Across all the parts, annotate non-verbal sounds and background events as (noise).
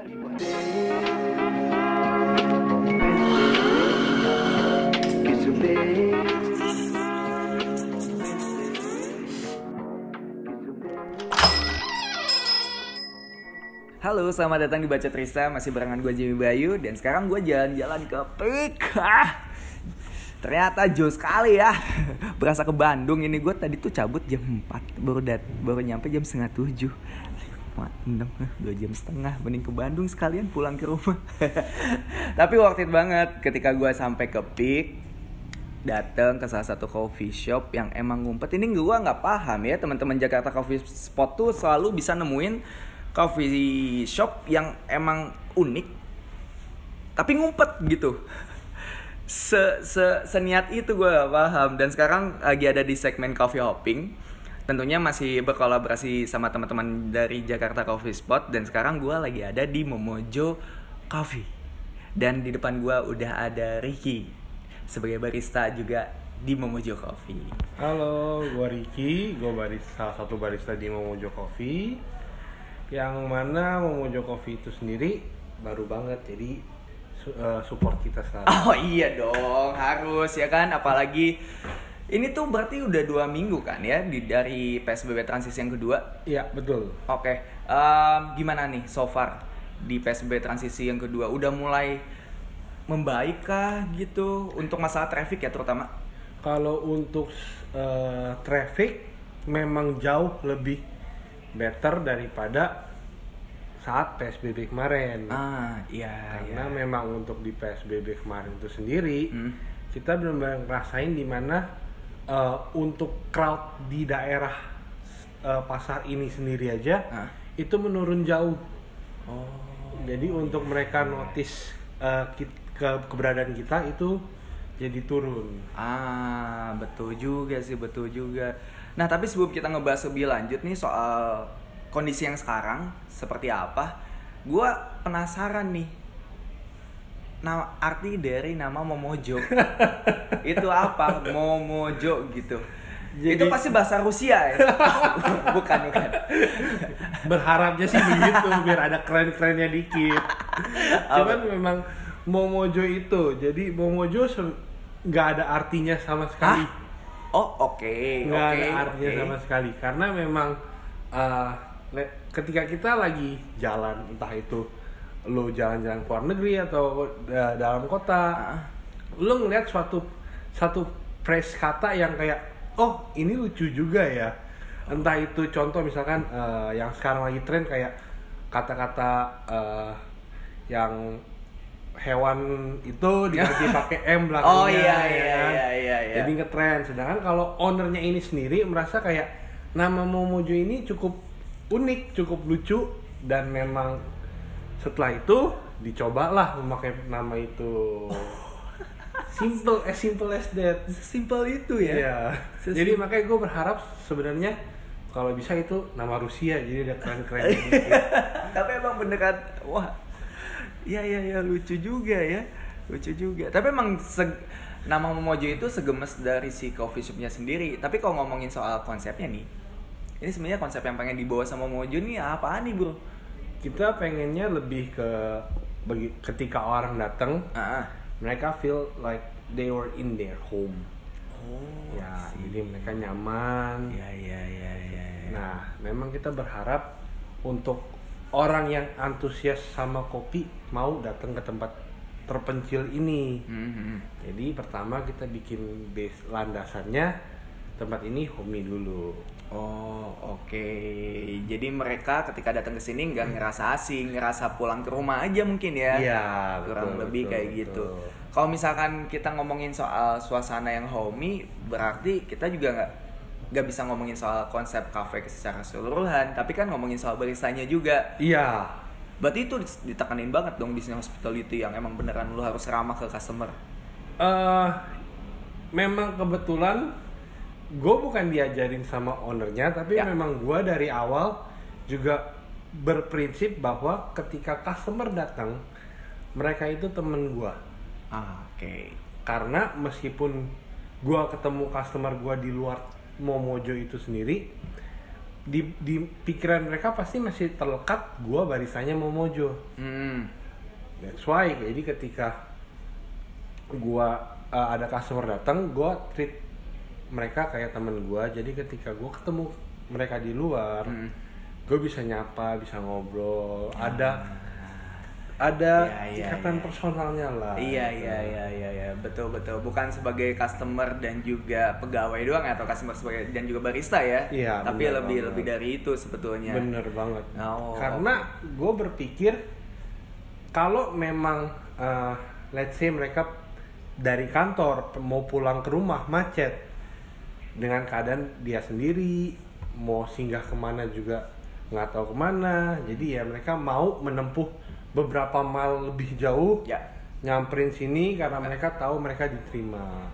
Halo, selamat datang di Baca Trista, masih barengan gue Jimmy Bayu Dan sekarang gue jalan-jalan ke Pik. Ah, Ternyata jauh sekali ya. (laughs) Berasa ke Bandung. Ini gue tadi tuh cabut jam 4 Baru dat baru nyampe jam setengah 7 enam dua jam setengah mending ke Bandung sekalian pulang ke rumah. (laughs) Tapi worth it banget ketika gue sampai ke Pik datang ke salah satu coffee shop yang emang ngumpet. Ini gue nggak paham ya teman-teman Jakarta Coffee Spot tuh selalu bisa nemuin coffee shop yang emang unik tapi ngumpet gitu. Se, se seniat itu gue paham. Dan sekarang lagi ada di segmen coffee hopping tentunya masih berkolaborasi sama teman-teman dari Jakarta Coffee Spot dan sekarang gue lagi ada di Momojo Coffee dan di depan gue udah ada Ricky sebagai barista juga di Momojo Coffee. Halo, gue Ricky, gue barista salah satu barista di Momojo Coffee. Yang mana Momojo Coffee itu sendiri baru banget, jadi uh, support kita selalu. Oh iya dong, harus ya kan, apalagi ini tuh berarti udah dua minggu kan ya di dari PSBB transisi yang kedua? Iya betul. Oke, okay. um, gimana nih so far di PSBB transisi yang kedua? Udah mulai membaik kah gitu untuk masalah traffic ya terutama? Kalau untuk uh, traffic memang jauh lebih better daripada saat PSBB kemarin. Ah, iya. Karena iya. memang untuk di PSBB kemarin itu sendiri hmm. kita belum ngerasain di mana uh, untuk crowd di daerah uh, pasar ini sendiri aja Hah? itu menurun jauh. Oh. Jadi untuk mereka notice uh, ke keberadaan kita itu jadi turun. Ah, betul juga sih, betul juga. Nah, tapi sebelum kita ngebahas lebih lanjut nih soal kondisi yang sekarang seperti apa, gue penasaran nih nama arti dari nama Momojo. (laughs) Itu apa? Momojo gitu. Jadi, itu pasti bahasa Rusia ya? (laughs) Bukan bukan. Berharapnya sih begitu biar ada keren kerennya dikit cuman memang Momojo itu jadi Momojo nggak ada artinya sama sekali. Hah? oh oke okay, nggak okay, ada artinya okay. sama sekali karena memang uh, ketika kita lagi jalan entah itu lo jalan-jalan ke luar negeri atau uh, dalam kota, uh. lo ngeliat suatu satu phrase kata yang kayak oh ini lucu juga ya. Entah itu contoh misalkan uh, yang sekarang lagi tren kayak kata-kata uh, yang hewan itu diganti (laughs) pakai M belakangnya. Oh iya iya, ya. Kan? iya iya iya. Jadi ngetren. Sedangkan kalau ownernya ini sendiri merasa kayak nama Momojo ini cukup unik, cukup lucu dan memang setelah itu dicobalah memakai nama itu. (laughs) Simple as simple as that. Simple itu ya, ya. jadi makanya gue berharap sebenarnya kalau bisa itu nama Rusia jadi ada keren keren (laughs) tapi emang beneran wah. Ya ya ya lucu juga ya. Lucu juga. Tapi emang nama Momojo itu segemes dari si coffee shopnya sendiri. Tapi kalau ngomongin soal konsepnya nih ini sebenarnya konsep yang pengen dibawa sama Momojo nih apaan nih bro kita pengennya lebih ke bagi ketika orang datang uh-huh. mereka feel like they were in their home oh ya see. jadi mereka nyaman ya, ya ya ya ya nah memang kita berharap untuk orang yang antusias sama kopi mau datang ke tempat terpencil ini mm-hmm. jadi pertama kita bikin base landasannya tempat ini homey dulu Oh oke, okay. jadi mereka ketika datang ke sini nggak ngerasa asing, ngerasa pulang ke rumah aja mungkin ya? Iya, kurang betul, lebih betul, kayak betul. gitu. Kalau misalkan kita ngomongin soal suasana yang homey, berarti kita juga nggak nggak bisa ngomongin soal konsep kafe secara keseluruhan, tapi kan ngomongin soal baristanya juga. Iya. Berarti itu ditekanin banget dong bisnis hospitality yang emang beneran lu harus ramah ke customer. Eh, uh, memang kebetulan gue bukan diajarin sama ownernya tapi ya. memang gue dari awal juga berprinsip bahwa ketika customer datang mereka itu temen gue ah, oke okay. karena meskipun gue ketemu customer gue di luar Momojo itu sendiri di di pikiran mereka pasti masih terlekat gua barisanya mau mojo Hmm. that's why jadi ketika gua uh, ada customer datang gua treat mereka kayak temen gua jadi ketika gua ketemu mereka di luar Hmm. gue bisa nyapa bisa ngobrol ada ada Iya, iya, ikatan iya. personalnya lah Iya iya iya iya iya betul betul bukan sebagai customer dan juga pegawai doang ya, atau customer sebagai dan juga barista ya. Iya, Tapi bener lebih banget. lebih dari itu sebetulnya. bener banget Oh. karena gue berpikir kalau memang uh, let's say mereka dari kantor mau pulang ke rumah macet dengan keadaan dia sendiri mau singgah ke mana juga nggak tahu ke mana jadi ya mereka mau menempuh beberapa mile lebih jauh Ya. nyamperin sini karena mereka tahu mereka diterima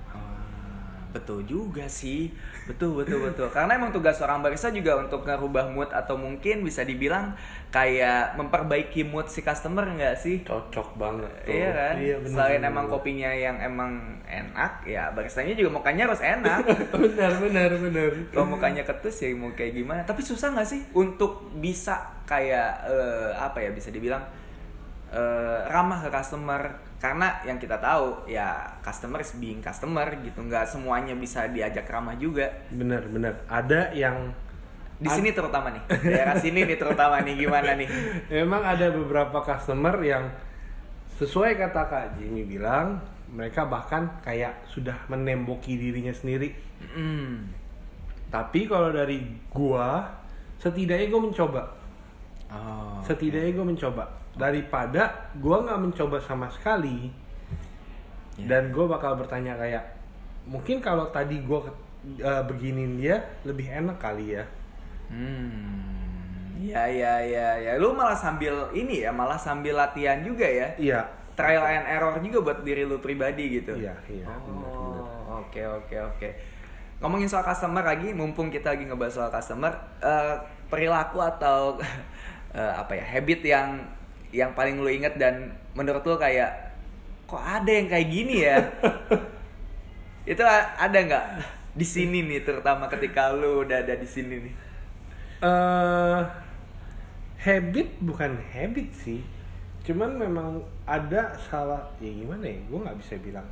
betul juga sih betul betul betul karena emang tugas seorang barista juga untuk ngerubah mood atau mungkin bisa dibilang kayak memperbaiki mood si customer nggak sih cocok banget tuh. Iya kan? bener, Selain bener, emang kopinya yang emang enak, ya baristanya juga mukanya harus enak. (laughs) benar benar benar Kalau mukanya ketus ya mau kayak gimana? Tapi susah nggak sih untuk bisa kayak eh, apa ya bisa dibilang eh, ramah ke customer? Karena yang kita tahu ya customer is being customer gitu, nggak semuanya bisa diajak ramah juga. benar benar ada yang Di sini terutama nih, daerah sini nih terutama nih gimana nih? (laughs) Memang ada beberapa customer yang sesuai kata Kak Jimmy bilang, mereka bahkan kayak sudah menemboki dirinya sendiri. Hmm. Tapi kalau dari gua, setidaknya gua mencoba. Oh. Setidaknya gua mencoba. Daripada gua nggak mencoba sama sekali, Ya. dan gua bakal bertanya kayak, mungkin kalau tadi gua uh, beginin dia lebih enak kali ya. Hmm. Ya ya ya ya. Lu malah sambil ini ya, malah sambil latihan juga ya. Iya. Trial and error juga buat diri lu pribadi gitu. Iya, iya. Oh, oke oke oke. Ngomongin soal customer lagi, mumpung kita lagi ngebahas soal customer, eh, perilaku atau eh, apa ya, habit yang yang paling lu inget dan menurut lu kayak kok ada yang kayak gini ya? (laughs) Itu ada nggak di sini nih, terutama ketika lu udah ada di sini nih? eh habit bukan habit sih cuman memang ada salah ya gimana ya gue nggak bisa bilang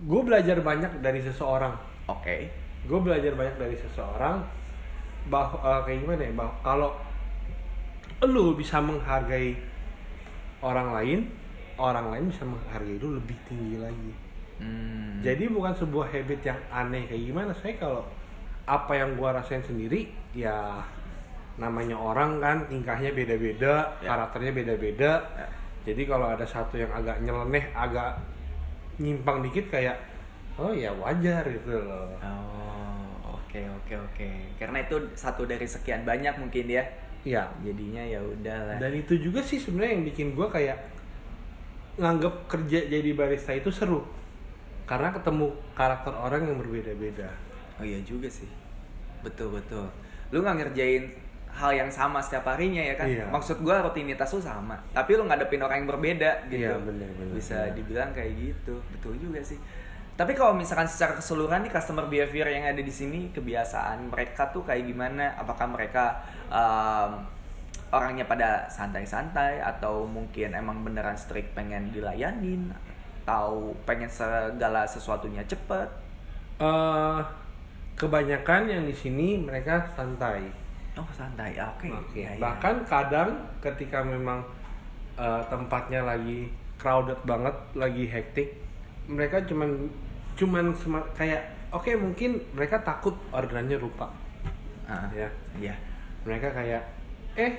gue belajar banyak dari seseorang Oke. gue belajar banyak dari seseorang bahwa kayak gimana ya bahwa kalau lu bisa menghargai orang lain orang lain bisa menghargai lu lebih tinggi lagi Hmm. jadi bukan sebuah habit yang aneh kayak gimana saya kalau apa yang gua rasain sendiri ya namanya orang kan tingkahnya beda-beda, Ya. karakternya beda-beda. Ya. Jadi kalau ada satu yang agak nyeleneh, agak nyimpang dikit kayak oh ya wajar gitu loh. Oh, oke oke oke. Karena itu satu dari sekian banyak mungkin ya. Iya. Jadinya ya udahlah. Dan itu juga sih sebenarnya yang bikin gua kayak nganggep kerja jadi barista itu seru. Karena ketemu karakter orang yang berbeda-beda. Oh iya juga sih. Betul betul. Lu nggak ngerjain hal yang sama setiap harinya ya kan? Iya. Maksud gua rutinitas lu sama, tapi lu ngadepin orang yang berbeda gitu. Iya, bener, bener, Bisa bener. dibilang kayak gitu. Betul juga sih. Tapi kalau misalkan secara keseluruhan nih customer behavior yang ada di sini, kebiasaan mereka tuh kayak gimana? Apakah mereka um, orangnya pada santai-santai atau mungkin emang beneran strict pengen dilayanin atau pengen segala sesuatunya cepet? eh kebanyakan yang di sini mereka santai. Oh santai, oke. Oke. Ya, ya. Bahkan kadang ketika memang eh, tempatnya lagi crowded banget, lagi hektik, mereka cuman cuman kayak oke mungkin mereka takut orderannya lupa. Ah, Ya. Iya. Mereka kayak eh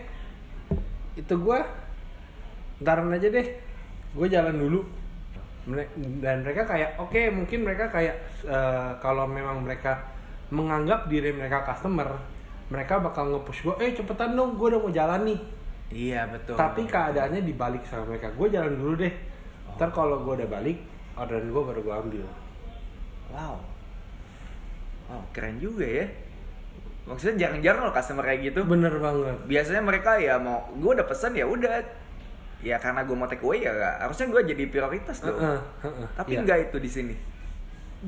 itu gua ntaran aja deh. Gue jalan dulu. Dan mereka kayak oke mungkin mereka kayak eh, kalau memang mereka menganggap diri mereka customer, mereka bakal nge-push gue, eh cepetan dong, gue udah mau jalan nih. Iya betul. Tapi keadaannya dibalik sama mereka, gue jalan dulu deh. Ntar kalau gue udah balik, orderan gue baru gue ambil. Wow. Wow, keren juga ya. Maksudnya jarang-jarang loh customer kayak gitu. Bener banget. Biasanya mereka ya mau, gue udah pesen ya udah. Ya karena gue mau take away ya nggak. harusnya gue jadi prioritas dong. Heeh, heeh, Tapi iya. enggak itu di sini.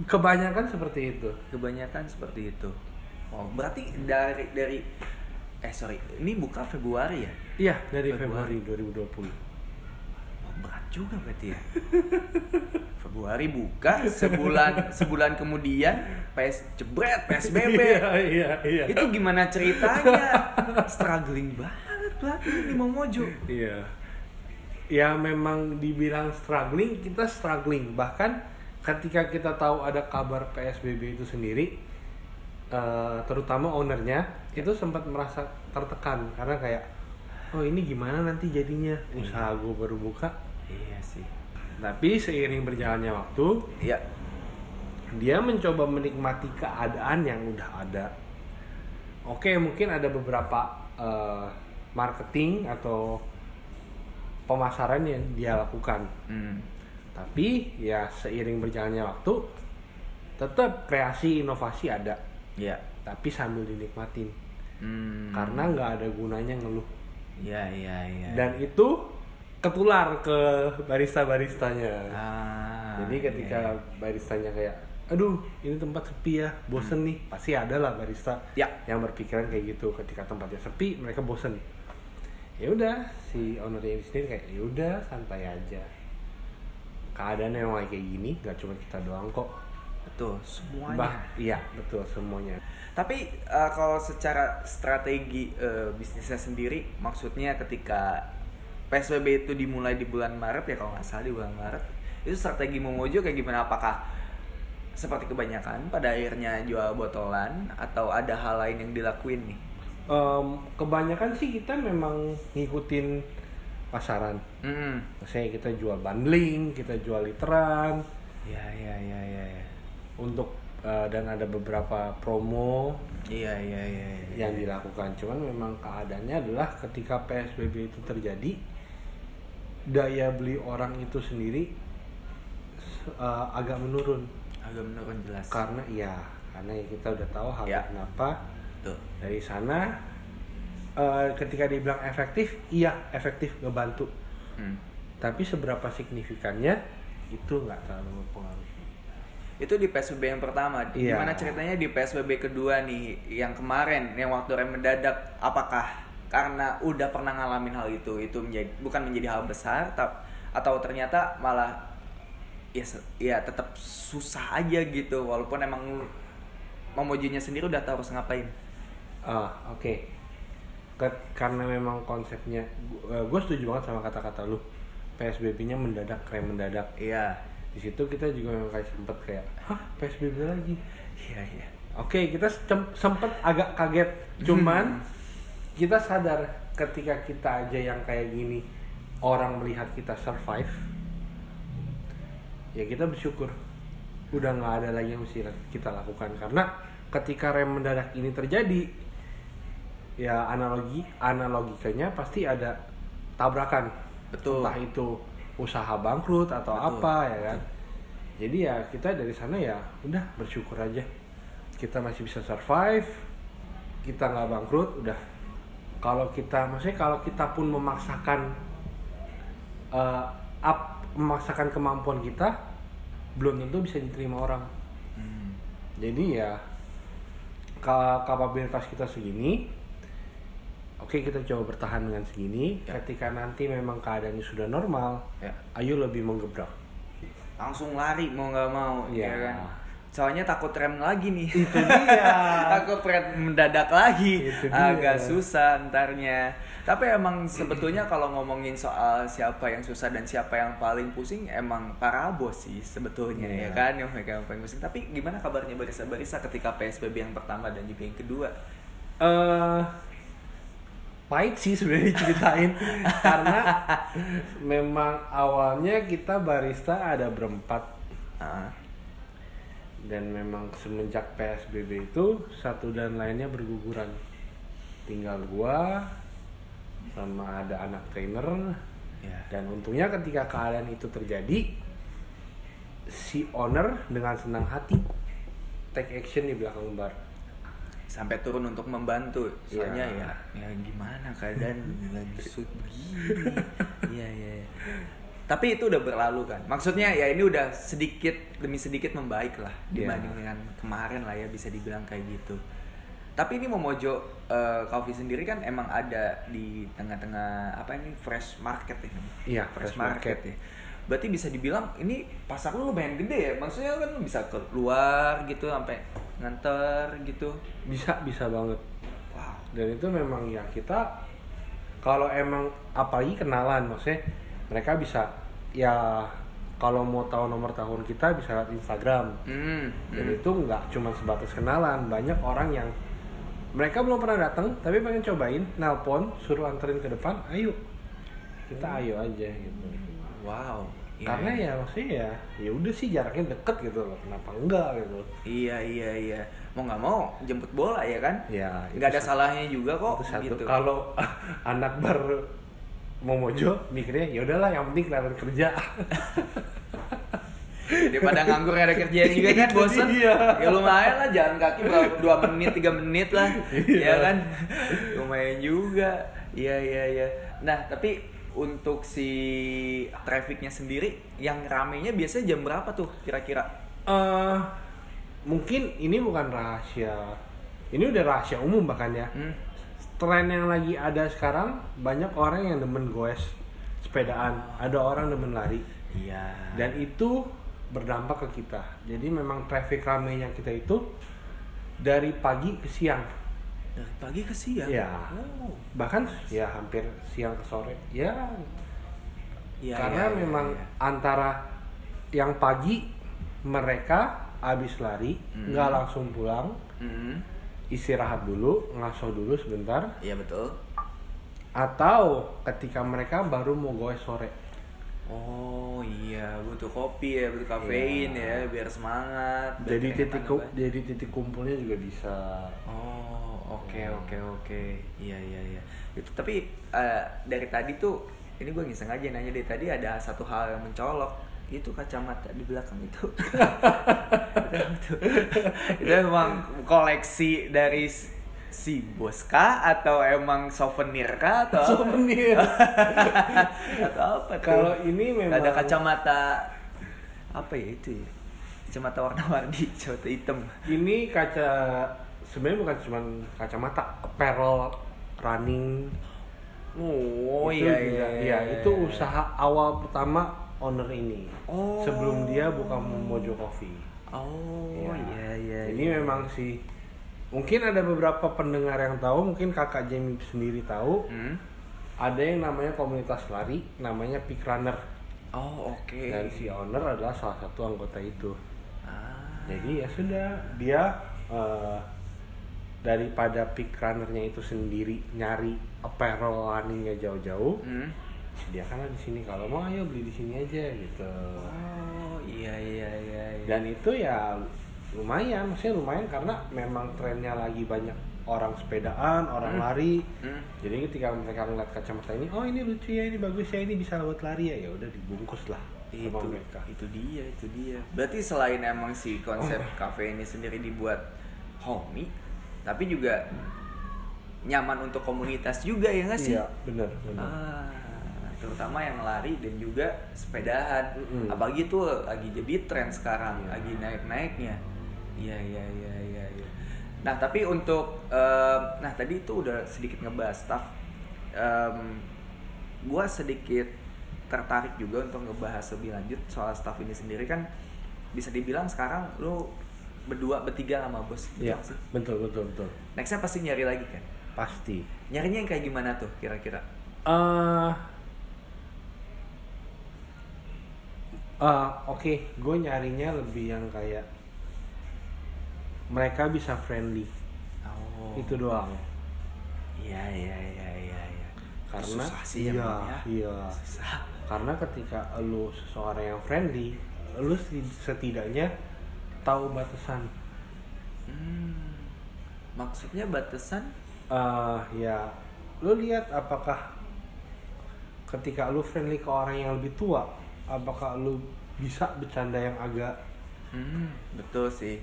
Kebanyakan seperti itu. Kebanyakan seperti itu. Oh, berarti dari dari eh sorry ini buka Februari ya Iya, dari Februari. Februari 2020. Berat juga berarti ya. (laughs) Februari buka sebulan sebulan kemudian PS jebret PSBB (laughs) Iya, iya, iya. itu gimana ceritanya? Struggling banget ini mau mojo. Iya. Ya memang dibilang struggling, kita struggling. Bahkan ketika kita tahu ada kabar PSBB itu sendiri, eh, terutama ownernya itu sempat merasa tertekan. Karena kayak, oh ini gimana nanti jadinya usaha gue baru buka. iya sih Tapi seiring berjalannya waktu, ya dia mencoba menikmati keadaan yang udah ada. Oke, mungkin ada beberapa eh, marketing atau pemasaran yang dia lakukan. hmm. Tapi ya seiring berjalannya waktu, tetap kreasi inovasi ada, ya tapi sambil dinikmatin. hmm. Karena nggak ada gunanya ngeluh. Ya ya ya Dan itu ketular ke barista-baristanya. ah, Jadi ketika iya. baristanya kayak, aduh ini tempat sepi ya, bosen nih, pasti ada lah barista Ya. yang berpikiran kayak gitu. Ketika tempatnya sepi, mereka bosen. Ya udah, si ownernya ini sendiri kayak, ya udah santai aja. Keadaan yang kayak gini, gak cuma kita doang kok. betul semuanya Bah, iya betul semuanya. Tapi eh, kalau secara strategi eh, bisnisnya sendiri, maksudnya ketika PSBB itu dimulai di bulan Maret ya kalau nggak salah di bulan Maret, itu strategi Momojo kayak gimana? Apakah seperti kebanyakan pada akhirnya jual botolan atau ada hal lain yang dilakuin nih? Em, kebanyakan sih kita memang ngikutin pasaran. Hmm. Maksudnya kita jual bundling, kita jual literan, Ya ya ya ya. ya. untuk eh, dan ada beberapa promo Iya iya iya. iya. yang dilakukan cuman memang keadaannya adalah ketika PSBB itu terjadi daya beli orang itu sendiri eh, agak menurun agak menurun jelas. karena ya karena kita udah tahu hal Ya. kenapa Tuh. dari sana eh, ketika dibilang efektif iya efektif ngebantu Hmm. tapi seberapa signifikannya itu nggak terlalu berpengaruh Itu di PSBB yang pertama. Iya. Gimana ceritanya di PSBB kedua nih yang kemarin yang waktu rem mendadak apakah karena udah pernah ngalamin hal itu itu menjadi bukan menjadi hal besar tap- atau ternyata malah ya ya tetap susah aja gitu walaupun emang memujinya sendiri udah tahu harus ngapain. Ah, oke. Ke- Karena memang konsepnya, gue setuju banget sama kata-kata lu. PSBB-nya mendadak, rem mendadak. Iya. Di situ kita juga memang kayak sempet kayak, hah PSBB lagi. Iya iya. Oke, kita sem- sempet agak kaget. Cuman (laughs) kita sadar ketika kita aja yang kayak gini, orang melihat kita survive, ya kita bersyukur. Udah nggak ada lagi yang mesti kita lakukan karena ketika rem mendadak ini terjadi, ya analogi analogikanya pasti ada tabrakan. Betul. Entah itu usaha bangkrut atau Betul. apa ya kan. Jadi ya kita dari sana ya udah bersyukur aja. Kita masih bisa survive. Kita nggak bangkrut udah. Kalau kita maksudnya kalau kita pun memaksakan eh, up memaksakan kemampuan kita belum tentu bisa diterima orang. Hmm. Jadi ya ka- kapabilitas kita segini. Oke kita coba bertahan dengan segini. Ya. Ketika nanti memang keadaannya sudah normal, Ya. ayo lebih menggebrak. Langsung lari mau nggak mau Iya. ya kan. Soalnya takut rem lagi nih. Itu dia. (laughs) takut rem mendadak lagi. Itu dia. Agak susah ntarnya. Tapi emang sebetulnya kalau ngomongin soal siapa yang susah dan siapa yang paling pusing emang para bos sih sebetulnya Iya. ya kan yang mereka yang paling pusing. Tapi gimana kabarnya barista-barista ketika PSBB yang pertama dan juga yang kedua? eh pahit sih sebenarnya diceritain. Karena memang awalnya kita barista ada berempat. Dan memang semenjak PSBB itu satu dan lainnya berguguran. Tinggal gua sama ada anak trainer. Ya. dan untungnya ketika keadaan itu terjadi si owner dengan senang hati take action di belakang bar sampai turun untuk membantu soalnya Iya. ya ya gimana keadaan (laughs) lagi suit begini iya iya iya. tapi itu udah berlalu kan maksudnya ya ini udah sedikit demi sedikit membaik lah Iya. dibanding dengan kemarin lah ya bisa dibilang kayak gitu Tapi ini Momojo uh, Coffee sendiri kan emang ada di tengah-tengah apa ini fresh market ya? Iya, fresh, fresh market. market. ya. Berarti bisa dibilang ini pasar lu lumayan gede ya. Maksudnya kan bisa keluar gitu sampai nganter gitu. bisa bisa banget Wow. dan itu memang ya kita kalau emang apalagi kenalan maksudnya mereka bisa ya kalau mau tahu nomor tahun kita bisa lihat Instagram Hmm. dan hmm. itu nggak cuma sebatas kenalan banyak orang yang mereka belum pernah datang tapi pengen cobain nelpon suruh anterin ke depan ayo kita ayo aja gitu Wow. Iya, karena iya. ya maksudnya ya ya udah sih jaraknya deket gitu loh kenapa enggak gitu Iya iya iya. Mau nggak mau jemput bola ya kan? ya itu Nggak ada sa- salahnya juga kok itu satu gitu. kalau (laughs) anak baru mau mojo mikirnya ya udahlah yang penting kelihatan kerja (laughs) Daripada nganggur ada kerjaan juga kan bosen. dia. Ya lumayan lah jalan kaki berapa dua menit tiga menit lah. Iya. ya kan? (laughs) Lumayan juga. Iya iya iya. Nah tapi untuk si trafficnya sendiri yang ramenya biasanya jam berapa tuh kira-kira? Eh, mungkin ini bukan rahasia ini udah rahasia umum bahkan ya Hmm? tren yang lagi ada sekarang banyak orang yang demen goes sepedaan ada orang demen lari Iya. dan itu berdampak ke kita jadi memang traffic ramenya kita itu dari pagi ke siang dari pagi ke siang. Iya. Oh. bahkan ya hampir siang ke sore ya Iya, karena iya, iya, memang iya. antara yang pagi mereka habis lari Hmm. nggak langsung pulang Hmm. istirahat dulu ngaso dulu sebentar Iya betul. atau ketika mereka baru mau goes sore Oh iya, butuh kopi ya, butuh kafein Iya. ya, biar semangat. biar jadi titik jadi titik kumpulnya juga bisa Oh, oke Iya. oke oke. Iya iya iya. Itu tapi eh, dari tadi tuh ini gue ngiseng aja nanya dari tadi ada satu hal yang mencolok. Itu kacamata di belakang itu. itu, (laughs) itu emang koleksi dari si bos kah atau emang souvenir kah atau? Souvenir. (laughs) atau apa tuh? Kalau ini memang- ada kacamata apa ya itu ya? Kacamata warna-warni, (laughs) kacamata hitam. ini kaca sebenarnya bukan cuma kacamata apparel running Oh Itu iya juga- iya iya, itu usaha awal pertama owner ini Oh. sebelum dia buka Mojo Coffee Oh Iya. iya iya. Jadi iya. memang sih mungkin ada beberapa pendengar yang tahu, mungkin kakak Jamie sendiri tahu. Hmm? Ada yang namanya komunitas lari, namanya Peak Runner. Oh oke. Dan si owner adalah salah satu anggota itu. Ah. Jadi ya sudah, dia eh, daripada Peak Runnernya itu sendiri nyari apparel runningnya jauh-jauh, Hmm? sediakanlah di sini. Kalau mau ayo beli di sini aja gitu. Oh iya iya iya. iya. dan itu ya lumayan maksudnya lumayan karena memang trennya lagi banyak orang sepedaan orang Hmm. lari Hmm. jadi ketika mereka ngeliat kacamata ini oh ini lucu ya ini bagus ya ini bisa buat lari ya ya udah dibungkus lah itu mereka itu dia itu dia. Berarti selain emang si konsep Oh. kafe ini sendiri dibuat homey, tapi juga nyaman untuk komunitas juga ya nggak sih? iya bener Ah, terutama yang lari dan juga sepedahan. Mm-mm. Apalagi tuh lagi jadi tren sekarang, Iya. lagi naik-naiknya. Iya iya iya iya. iya. Nah tapi untuk, em, nah tadi itu udah sedikit ngebahas staff. Em, gua sedikit tertarik juga untuk ngebahas lebih lanjut soal staff ini sendiri kan bisa dibilang sekarang lu berdua bertiga sama bos betul iya sih? betul betul betul Nextnya pasti nyari lagi kan? pasti Nyarinya yang kayak gimana tuh kira-kira? eh eh, oke gue nyarinya lebih yang kayak mereka bisa friendly Oh. itu doang Iya iya iya iya iya. karena Susah sih iya, ya. iya. Susah. karena ketika lu seseorang yang friendly lu seti- setidaknya tahu batasan Hmm. Maksudnya batasan? Eh ya lu lihat apakah ketika lu friendly ke orang yang lebih tua apakah lu bisa bercanda yang agak Hmm, betul sih.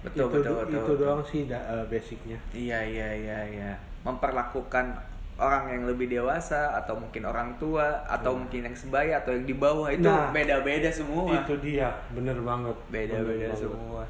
Betul itu betul betul. itu betul. doang sih da- eh, basicnya Iya iya iya iya. Memperlakukan orang yang lebih dewasa atau mungkin orang tua atau mungkin yang sebaya atau yang di bawah itu Nah, beda-beda semua. itu dia bener banget beda-beda semua.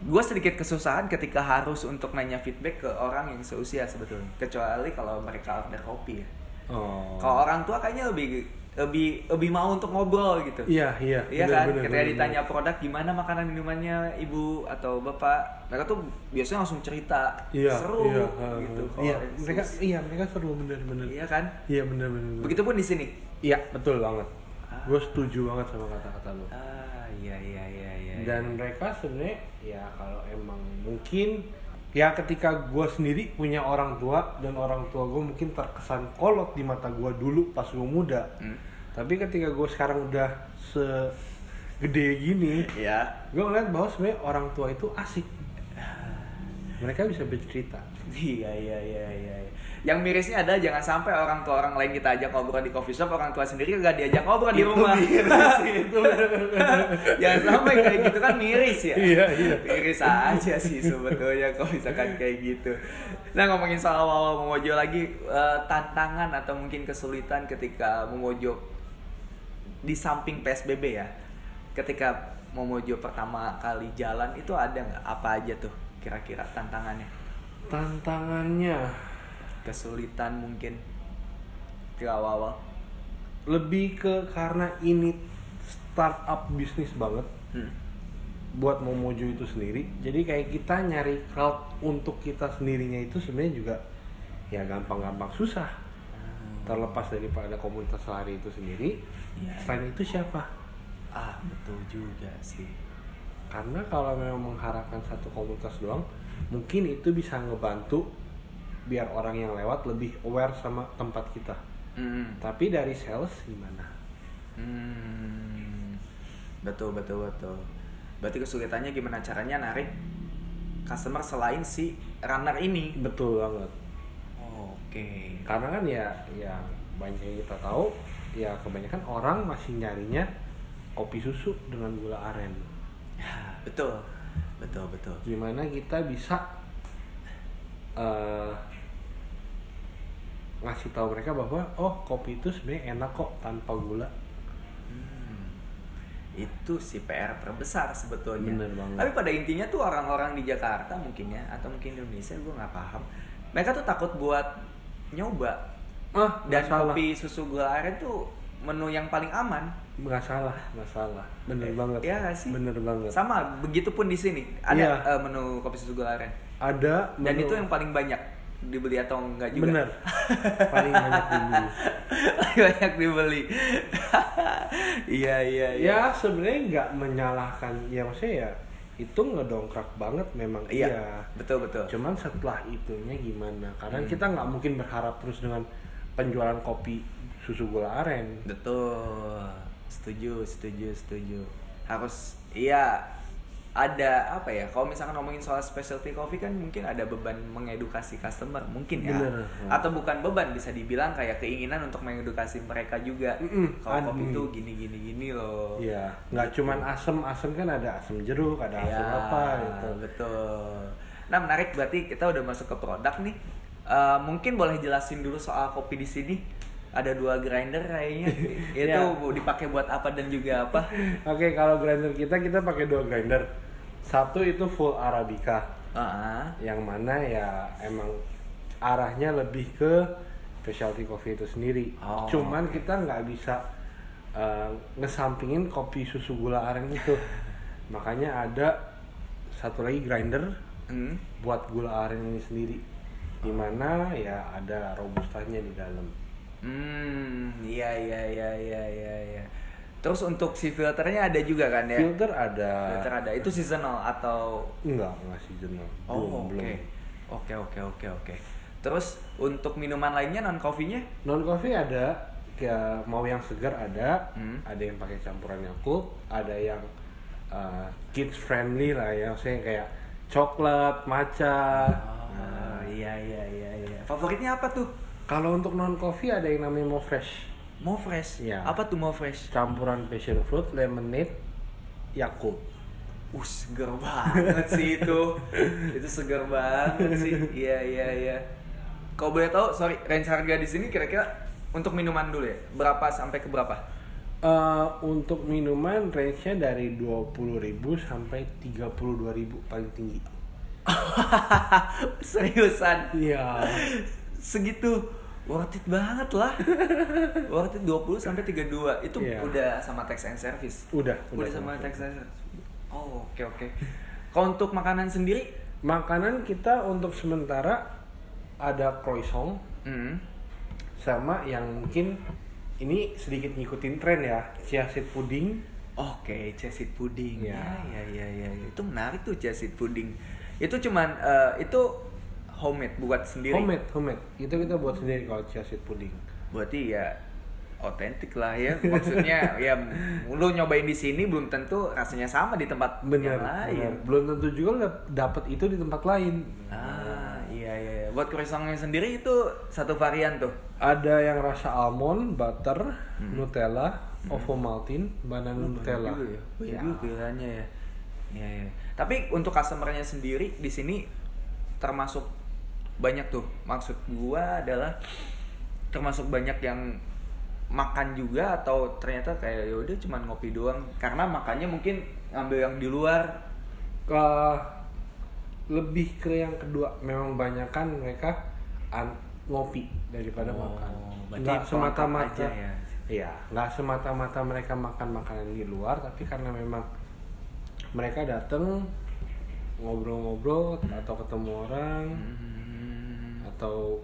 gue sedikit kesusahan ketika harus untuk nanya feedback ke orang yang seusia sebetulnya kecuali kalau mereka order kopi ya Oh. kalau orang tua kayaknya lebih lebih lebih mau untuk ngobrol gitu Iya, iya. Iya bener, kan, bener, ketika bener, ditanya produk gimana makanan minumannya ibu atau bapak, mereka tuh biasanya langsung cerita, Iya, seru iya, gitu. uh, Iya, Kalau mereka Yesus- iya, mereka seru bener-bener. iya kan. Iya, bener-bener. Begitupun di sini. Iya, betul banget. Ah. Gue setuju banget sama kata-kata lu. Ah, iya iya iya iya. Dan mereka sebenarnya ya kalau emang mungkin ya ketika gue sendiri punya orang tua dan orang tua gue mungkin terkesan kolot di mata gue dulu pas gue muda. Hmm. Tapi ketika gue sekarang udah segede gini, Iya. gue ngeliat bahwa sebenarnya orang tua itu asik. Mereka bisa bercerita. Iya iya iya iya. iya. Yang mirisnya ada jangan sampai orang tua orang lain kita ajak ngobrol di coffee shop, orang tua sendiri gak diajak ngobrol di Itu rumah. miris, (laughs) itu. jangan sampai kayak gitu kan miris ya. Iya, iya. Miris aja sih sebetulnya kalau misalkan kayak gitu. Nah ngomongin soal awal Momojo lagi eh, tantangan atau mungkin kesulitan ketika Momojo di samping PSBB ya. Ketika Momojo pertama kali jalan itu ada nggak apa aja tuh kira-kira tantangannya? Tantangannya Kesulitan mungkin di awal-awal. lebih ke karena ini startup bisnis banget Hmm. buat Momojo itu sendiri. Jadi kayak kita nyari crowd untuk kita sendirinya itu sebenarnya juga ya gampang-gampang susah. Terlepas daripada komunitas lari itu sendiri, Iya. selain itu siapa? Ah betul juga sih. Karena kalau memang mengharapkan satu komunitas doang, mungkin itu bisa ngebantu biar orang yang lewat lebih aware sama tempat kita. Hmm. Tapi dari sales gimana? Hmm, betul betul betul. Berarti kesulitannya gimana caranya narik customer selain si runner ini? Betul banget. Oke. karena kan ya ya banyak yang kita tahu ya kebanyakan orang masih nyarinya kopi susu dengan gula aren betul, betul betul. gimana kita bisa eh, ngasih tahu mereka bahwa oh kopi itu sebenarnya enak kok tanpa gula Hmm. Itu si PR terbesar sebetulnya. Bener banget. Tapi pada intinya tuh orang-orang di Jakarta mungkin ya atau mungkin di Indonesia gue nggak paham. Mereka tuh takut buat nyoba ah dan kopi susu gula aren tuh menu yang paling aman. nggak salah nggak salah bener banget Iya nggak sih? bener banget Sama, begitupun di sini. Ada Iya. eh, menu kopi susu gula aren. ada Dan menu- itu yang paling banyak dibeli atau enggak juga? bener (laughs) paling banyak dibeli Paling banyak dibeli. (laughs) iya, iya, iya. ya sebenarnya nggak menyalahkan ya maksudnya ya itu ngedongkrak banget memang Iya, iya, betul betul. cuman setelah itunya gimana karena Hmm. kita nggak mungkin berharap terus dengan penjualan kopi susu gula aren Betul. Setuju, setuju, setuju. Harus iya ada apa ya? Kalau misalkan ngomongin soal specialty coffee kan mungkin ada beban mengedukasi customer mungkin ya. Bener. Atau bukan beban bisa dibilang kayak keinginan untuk mengedukasi mereka juga. Mm-mm, Kalau kopi itu gini gini gini loh. Iya, nggak cuman asem asem kan ada asem jeruk ada asem Iya, apa gitu Betul. Nah menarik berarti kita udah masuk ke produk nih. Eh, mungkin boleh jelasin dulu soal kopi di sini. Ada dua grinder kayaknya. (laughs) Itu Iya. dipakai buat apa dan juga apa? (laughs) oke kalau grinder kita kita pakai dua grinder satu itu full arabica Ah, yang mana ya emang arahnya lebih ke specialty coffee itu sendiri. Oh, Cuman kita nggak bisa uh, ngesampingin kopi susu gula aren itu. (laughs) Makanya ada satu lagi grinder hmm. buat gula aren ini sendiri. Di mana ya ada robustanya di dalam. Hmm, iya iya iya iya iya iya. Terus untuk si filternya ada juga kan ya? Filter ada. Filter ada. Itu seasonal atau Enggak, nggak seasonal. Oh, oke. belum. Oke, oke, oke, oke. Terus untuk minuman lainnya non coffee-nya? Non coffee ada, kayak mau yang segar ada, Hmm. ada yang pakai campuran Yakult, ada yang uh, kids friendly lah ya, maksudnya kayak coklat, matcha. Oh, iya iya iya iya. Favoritnya apa tuh? Kalau untuk non coffee ada yang namanya Mo Fresh, Mau fresh. Iya. Apa tuh mau fresh? campuran passion fruit, lemonade, Yakult. Uh, seger banget sih itu. (laughs) itu seger banget sih. Iya iya iya. Kau boleh tahu, sorry, range harga di sini kira-kira untuk minuman dulu ya. Berapa sampai ke berapa? Eh, untuk minuman range-nya dari 20.000 sampai 32.000 paling tinggi. (laughs) Seriusan? Iya. Segitu worth it banget lah. (laughs) worth it 20 sampai 32. Itu Iya. udah sama tax and service. Udah, Udah, sama tax and service. Oh, oke oke. Kalau untuk makanan sendiri, Makanan kita untuk sementara ada croissant hmm, sama yang mungkin ini sedikit ngikutin tren ya, chia seed pudding. Oke, chassis pudding. Ya. Ya, ya, ya, ya. Itu menarik tuh chassis pudding. Itu cuman eh, itu homemade buat sendiri. Homemade, homemade. Itu kita buat sendiri kalau chia seed pudding. Berarti ya otentik lah ya. Maksudnya (laughs) ya lu nyobain di sini belum tentu rasanya sama di tempat Bener, yang lain. bener. Belum tentu juga dapat itu di tempat lain. Ah, iya iya. iya. Buat croissantnya sendiri itu satu varian tuh. Ada yang rasa almond, butter, Hmm. Nutella, ovomaltine, banana Nutella. Juga ya. Banyak juga ya. Iya, iya. Tapi untuk customernya sendiri di sini termasuk banyak tuh. Maksud gua adalah termasuk banyak yang makan juga atau ternyata kayak ya udah cuman ngopi doang karena makannya mungkin ngambil yang di luar Ke lebih ke yang kedua, memang banyakan mereka an- ngopi daripada Oh, makan. Nggak semata-mata aja ya. Iya, nggak semata-mata mereka makan makanan di luar, tapi karena memang mereka datang ngobrol-ngobrol atau ketemu orang Hmm. atau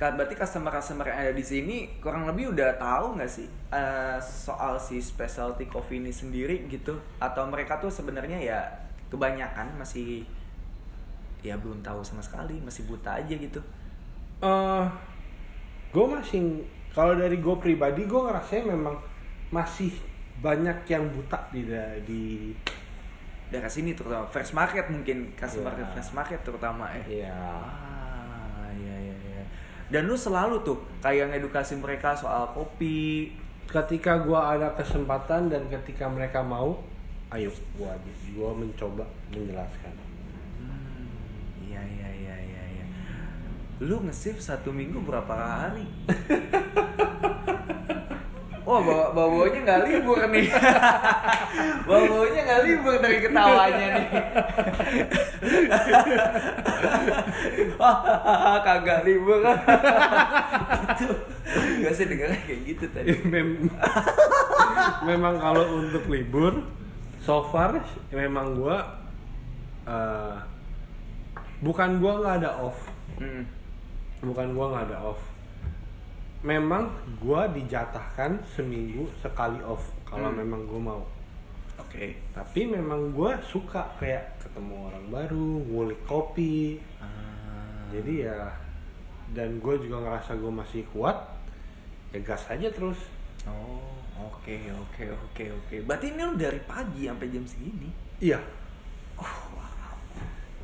berarti customer-customer yang ada di sini kurang lebih udah tahu nggak sih eh, soal si specialty coffee ini sendiri gitu? Atau mereka tuh sebenarnya ya kebanyakan masih ya belum tahu sama sekali, masih buta aja gitu? eh gue masih kalau dari gue pribadi gue ngerasain memang masih banyak yang buta di di Daerah sini terutama fresh market mungkin customer Iya. fresh market terutama ya. ya Ah, iya iya iya. Dan lu selalu tuh kayak ngedukasi mereka soal kopi. ketika gue ada kesempatan dan ketika mereka mau ayo gue gue mencoba menjelaskan Hmm, iya iya iya iya iya. Lu nge-shift satu minggu berapa hari? (laughs) Oh, bawa bawanya nggak libur nih. (laughs) bawa bawanya nggak libur dari ketawanya nih. (laughs) Kagak libur. gitu. Gak sih dengarnya kayak gitu tadi. Mem- memang kalau untuk libur so far memang gue eh, bukan gue nggak ada off Hmm. bukan gua nggak ada off memang gua dijatahkan seminggu sekali off kalau Hmm. memang gua mau Oke. tapi memang gua suka kayak ketemu orang baru ngulik kopi Ah. jadi ya dan gue juga ngerasa gue masih kuat ya gas aja terus Oh, oke oke oke oke. Berarti ini lu dari pagi sampai jam segini. iya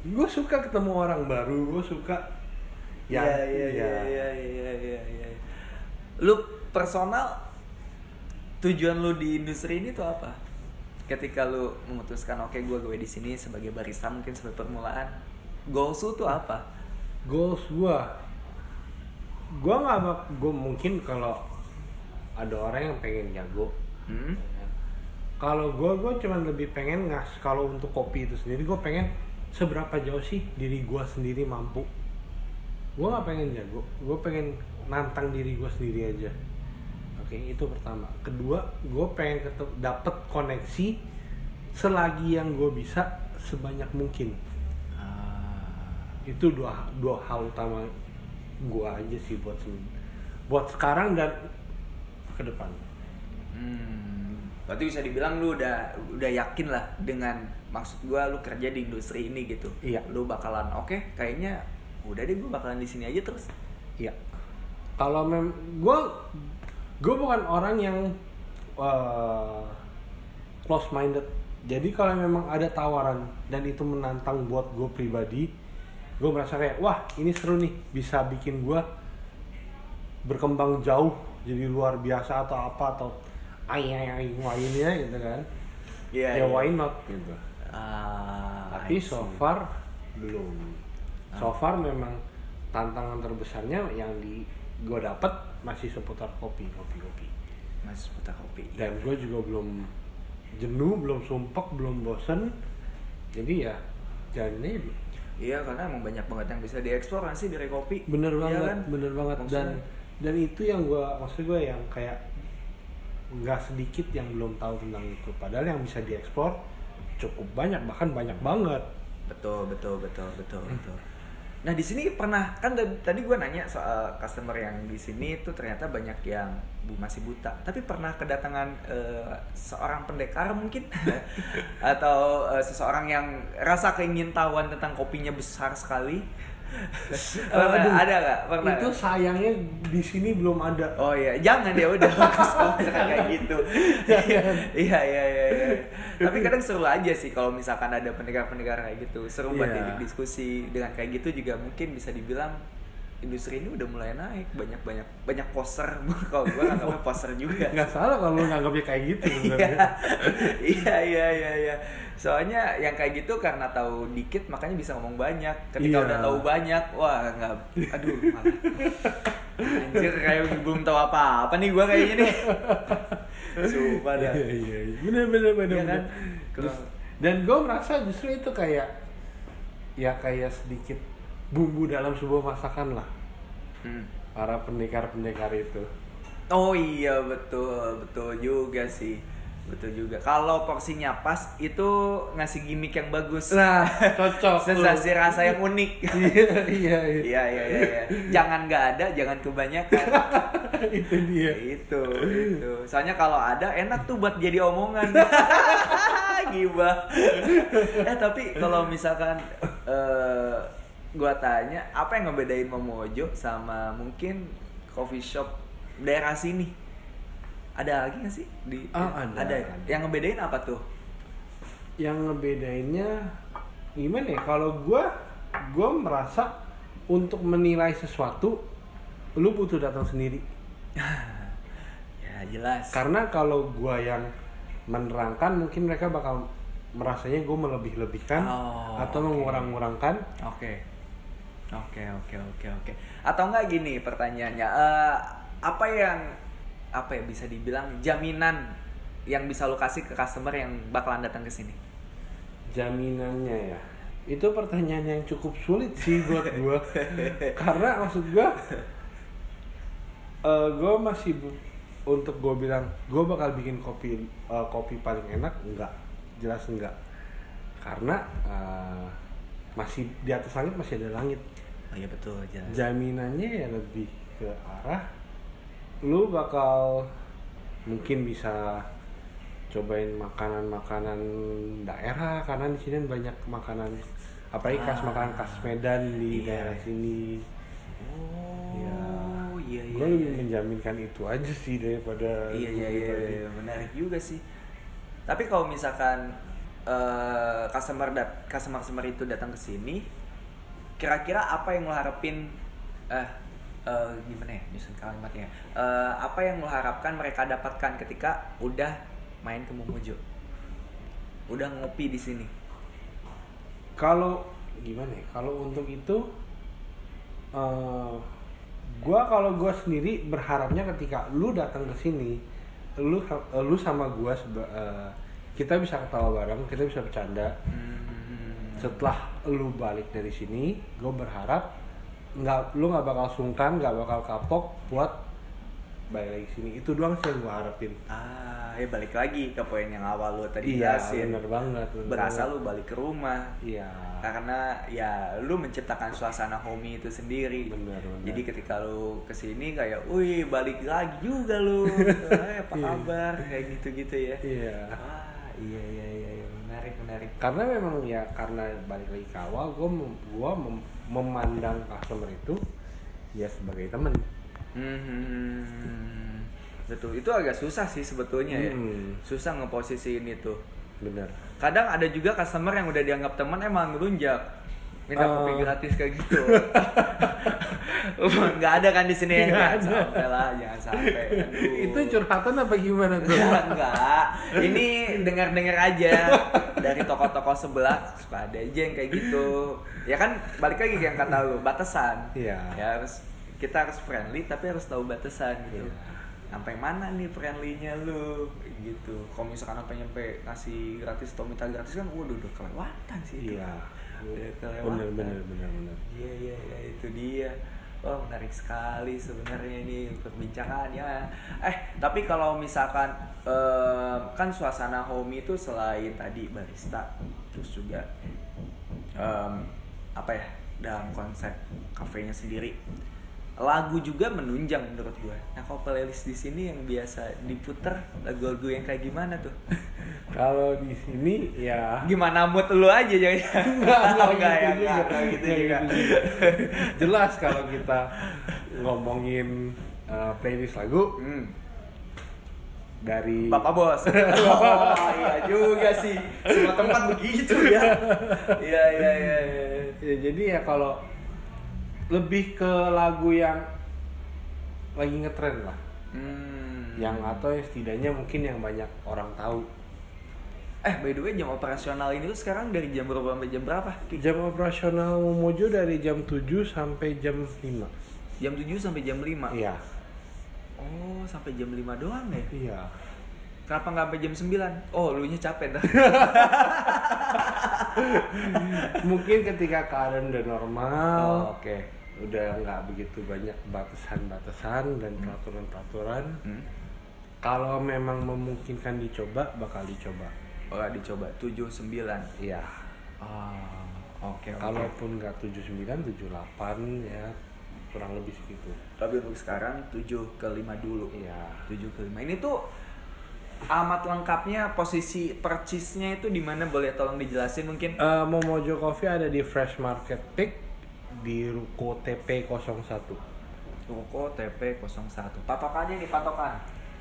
gue suka ketemu orang baru gue suka Iya iya iya iya iya iya iya. Lu personal tujuan lu di industri ini tuh apa? Ketika lu memutuskan oke gue gue di sini sebagai barista mungkin sebagai permulaan, goals lu tuh apa? goals gua gua nggak gua mungkin kalau ada orang yang pengen jago Hmm? kalau gua gua cuman lebih pengen ngas kalau untuk kopi itu sendiri gua pengen seberapa jauh sih diri gua sendiri mampu gua nggak pengen jago gua pengen nantang diri gua sendiri aja oke itu pertama kedua gua pengen ketemu dapet koneksi selagi yang gua bisa sebanyak mungkin Ah, itu dua dua hal utama gua aja sih buat buat sekarang dan ke depan hmm. Berarti bisa dibilang lu udah udah yakin lah dengan maksud gua lu kerja di industri ini gitu. Iya. Lu bakalan oke kayaknya udah deh gua bakalan di sini aja terus. iya. Kalau mem gua gua bukan orang yang uh, close minded jadi kalau memang ada tawaran dan itu menantang buat gue pribadi gue merasa kayak wah ini seru nih bisa bikin gue berkembang jauh jadi luar biasa atau apa atau ay ay ay lainnya gitu kan. Iya, ya iya. why not? Gitu. Ah, tapi I so far belum so far memang tantangan terbesarnya yang di gue dapet masih seputar kopi kopi kopi masih seputar kopi. dan gue juga belum jenuh belum sumpek belum bosen jadi ya jalannya dulu. Iya karena emang banyak banget yang bisa dieksplor kan sih dari kopi. bener Iya banget kan? bener banget dan Maksudnya- dan itu yang gue maksud gue yang kayak nggak sedikit yang belum tahu tentang itu padahal yang bisa diekspor cukup banyak bahkan banyak banget Betul, betul, betul, betul, betul. Nah di sini pernah kan tadi- gue nanya soal customer yang di sini tuh ternyata banyak yang bu masih buta. Tapi pernah kedatangan eh, seorang pendekar mungkin (laughs) atau eh, seseorang yang rasa keingintahuan tentang kopinya besar sekali. Pernah, Aduh, ada nggak? Pernah. itu sayangnya di sini belum ada Oh iya, jangan ya udah (laughs) bagus kalau misalkan kayak gitu. Iya, iya, iya, iya. iya. Tapi kadang seru aja sih kalau misalkan ada pendekar-pendekar kayak gitu. Seru buat Iya. didik diskusi dengan kayak gitu juga mungkin bisa dibilang industri ini udah mulai naik banyak banyak banyak poster (laughs) kalau gua nggak poster juga (laughs) nggak salah kalau lu nganggapnya kayak gitu (laughs) iya iya iya iya iya soalnya yang kayak gitu karena tahu dikit makanya bisa ngomong banyak ketika Iya. udah tahu banyak wah nggak aduh malah anjir kayak belum tahu apa apa nih gua kayaknya nih sumpah dah Iya iya iya. Bener bener bener. Iya kan? bener. Dan gue merasa justru itu kayak ya kayak sedikit bumbu dalam sebuah masakan lah. Hmm. Para pendekar-pendekar itu. oh iya betul betul juga sih betul juga kalau porsinya pas itu ngasih gimmick yang bagus Nah, (laughs) cocok. sensasi rasa yang unik (laughs) Iya iya iya. Iya iya iya. iya. Jangan nggak ada, jangan kebanyakan. (laughs) itu dia. itu itu. Soalnya kalau ada enak tuh buat jadi omongan. Gibah. eh tapi kalau misalkan eh gua tanya apa yang ngebedain Momojo sama mungkin coffee shop daerah sini? Ada lagi nggak sih di Oh, ada, ya? ada. Yang ngebedain apa tuh? Yang ngebedainnya gimana ya? Kalau gue gue merasa untuk menilai sesuatu lu butuh datang sendiri. (laughs) Ya jelas. Karena kalau gua yang menerangkan mungkin mereka bakal merasanya gue melebih-lebihkan Oh, atau oke. mengurang-ngurangkan. Oke. Oke, oke, oke, oke. Atau enggak gini pertanyaannya, eh, apa yang apa ya bisa dibilang jaminan yang bisa lo kasih ke customer yang bakalan datang ke sini? Jaminannya ya. Itu pertanyaan yang cukup sulit sih buat gua. (laughs) Karena maksud gua eh gue masih untuk gue bilang gue bakal bikin kopi eh, kopi paling enak enggak jelas enggak karena eh, masih di atas langit masih ada langit Oh iya betul, jelas. jaminannya ya lebih ke arah lu bakal mungkin bisa cobain makanan-makanan daerah karena di sini banyak makanan apalagi khas Ah. makanan khas Medan di Iya. daerah sini Oh, Iya. iya iya. gue lebih iya. menjaminkan itu aja sih daripada Iya iya iya, pribadi. iya, menarik juga sih. Tapi kalau misalkan eh, customer dat customer customer itu datang ke sini, kira-kira apa yang lo harapin eh eh, gimana ya nyusun kalimatnya? Eh, apa yang lo harapkan mereka dapatkan ketika udah main ke Momojo? Udah ngopi di sini. kalau gimana ya kalau untuk itu eh gua kalau gua sendiri berharapnya ketika lu datang ke sini lu lu sama gua seba- eh, kita bisa ketawa bareng kita bisa bercanda Hmm. Setelah lu balik dari sini gue berharap nggak lu nggak bakal sungkan nggak bakal kapok buat balik lagi sini itu doang sih yang gue harapin Ah, ya balik lagi ke poin yang awal lo tadi iya jelasin. bener banget bener Berasa banget. lu balik ke rumah. iya karena ya lu menciptakan suasana homey itu sendiri Benar, benar. jadi ketika lu ke sini kayak wih balik lagi juga lu Gitu, (laughs) "Eh, apa kabar kayak gitu gitu ya iya ah iya iya, iya. Menarik menarik karena memang ya karena balik lagi ke awal gue gua mem- memandang customer itu ya sebagai temen. Hmm, betul. Itu agak susah sih sebetulnya ya. Hmm. susah ngeposisiin itu. Bener kadang ada juga customer yang udah dianggap teman emang ngelunjak. Minta Oh. kopi gratis kayak gitu. (laughs) Nggak ada kan di sini. Ya sampai lah jangan sampai. Aduh. itu curhatan apa gimana tuh? (laughs) Ya, enggak. Ini dengar-dengar aja (laughs) dari toko-toko sebelah suka ada aja yang kayak gitu. Ya kan balik lagi yang kata lu, batasan. Iya. Ya harus kita harus friendly tapi harus tahu batasan gitu. Iya. sampai mana nih friendly-nya lu gitu kalau misalkan sampai nyampe ngasih gratis atau minta gratis kan waduh udah kelewatan sih itu. Iya. udah kelewatan Bener bener bener bener. iya iya iya itu dia Oh menarik sekali sebenarnya ini perbincangannya. Eh tapi kalau misalkan eh, kan suasana home itu selain tadi barista, terus juga em, apa ya dalam konsep kafenya sendiri lagu juga menunjang menurut gue. Nah kalau playlist di sini yang biasa diputer lagu-lagu yang kayak gimana tuh? (laughs) Kalau di sini ya gimana mood lu aja jangan (laughs) Enggak, enggak (laughs) enggak ya, gitu enggak, gitu juga. gitu juga. Jelas kalau kita ngomongin uh, playlist lagu Hmm. dari Bapak bos. Oh iya juga sih. Semua tempat begitu ya. Iya iya iya. iya. Ya, jadi ya kalau lebih ke lagu yang lagi ngetren lah. Hmm. Yang atau yang setidaknya mungkin yang banyak orang tahu. Eh by the way jam operasional ini tuh sekarang dari jam berapa sampai jam berapa? Jam operasional Mojo dari jam 7 sampai jam 5. Jam 7 sampai jam 5. Iya. Oh, sampai jam 5 doang ya? Iya. Kenapa nggak sampai jam 9? Oh, lu nya capek dah. (laughs) mungkin ketika keadaan udah normal, Oh, Oke. udah nggak begitu banyak batasan-batasan dan peraturan-peraturan. Hmm. Kalau memang memungkinkan dicoba, bakal dicoba. Oh, dicoba 7 9. Iya. Ah, oke oke. Kalaupun nggak 79, 78 ya kurang lebih segitu. tapi untuk sekarang 7 ke 5 dulu. Iya. 7 ke 5. Ini tuh amat lengkapnya posisi percisnya itu di mana boleh tolong dijelasin mungkin? Eh, Momojo Coffee ada di Fresh Market Peak di Ruko TP 01. Ruko TP 01. Patokannya nih patokan.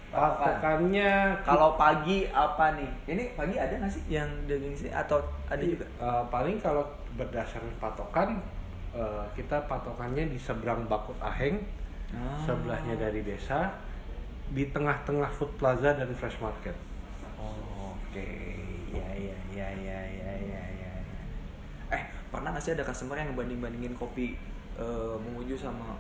Patokan. Patokannya Kalau pagi apa nih? Ini pagi ada nggak sih yang daging sih atau ada juga? Eh, paling kalau berdasarkan patokan eh, kita patokannya di seberang Bakut Aheng, Ah. sebelahnya dari desa, di tengah-tengah Food Plaza dan Fresh Market. Oh, oke. Ya ya ya ya ya ya ya. Eh, pernah nggak sih ada customer yang banding-bandingin kopi eh, Memuju sama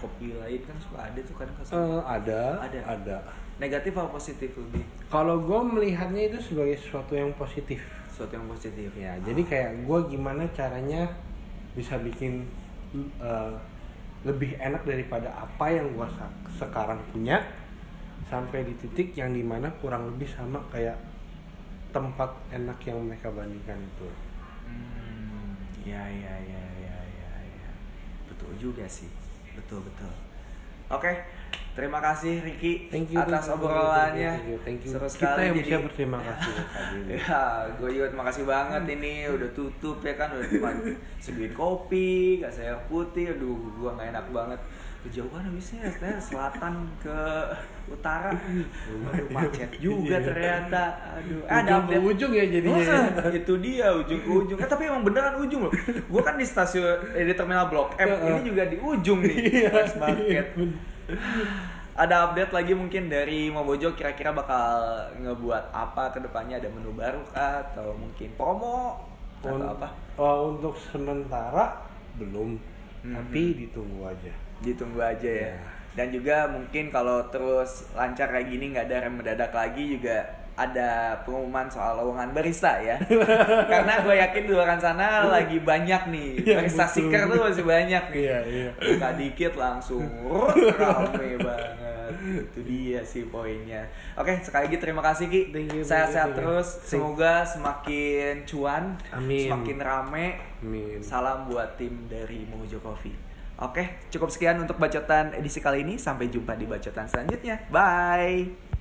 kopi lain kan suka ada tuh kadang customer. Eh, ada, Ada. ada. Negatif atau positif lebih? Kalau gue melihatnya itu sebagai sesuatu yang positif. Sesuatu yang positif. Ya, jadi kayak gue gimana caranya bisa bikin eh, lebih enak daripada apa yang gue sekarang punya sampai di titik yang di mana kurang lebih sama kayak tempat enak yang mereka bandingkan itu. Hmm, ya ya ya ya ya ya. Betul juga sih. Betul betul. Oke, terima kasih Ricky Thank you atas thank you, obrolannya. thank you, thank you. Seru Kita yang jadi. bisa berterima (laughs) kasih. Ya, gue juga terima kasih banget ini udah tutup ya kan udah cuma seguin kopi, kasih air putih, aduh gue nggak enak banget. Kejauhan habisnya ya, selatan ke utara, aduh macet (laughs) juga ternyata. Aduh, Eh, Ujung ke ujung ya jadinya. Wah, (laughs) itu dia ujung ke ujung. Eh, tapi emang beneran ujung loh. Gue kan di stasiun eh, di terminal Blok M, ini juga di ujung nih, (laughs) Iya, Fresh Market. Ada update lagi mungkin dari Mobojo kira-kira bakal ngebuat apa ke depannya ada menu baru kah atau mungkin promo atau Un- apa? oh, untuk sementara belum, Mhm. tapi ditunggu aja. Ditunggu aja ya. Iya. Dan juga mungkin kalau terus lancar kayak gini nggak ada rem mendadak lagi juga ada pengumuman soal lowongan barista ya. (laughs) Karena gue yakin di luar sana lagi banyak nih. (laughs) Iya, barista tuh masih banyak nih. Iya, iya. Buka dikit langsung rame banget. Itu dia sih poinnya. Oke, sekali lagi terima kasih Ki. Sehat-sehat thank you. terus. Semoga semakin cuan, Amin. semakin rame. Amin. Salam buat tim dari Mojo Coffee. Oke, cukup sekian untuk bacotan edisi kali ini. Sampai jumpa di bacotan selanjutnya. Bye.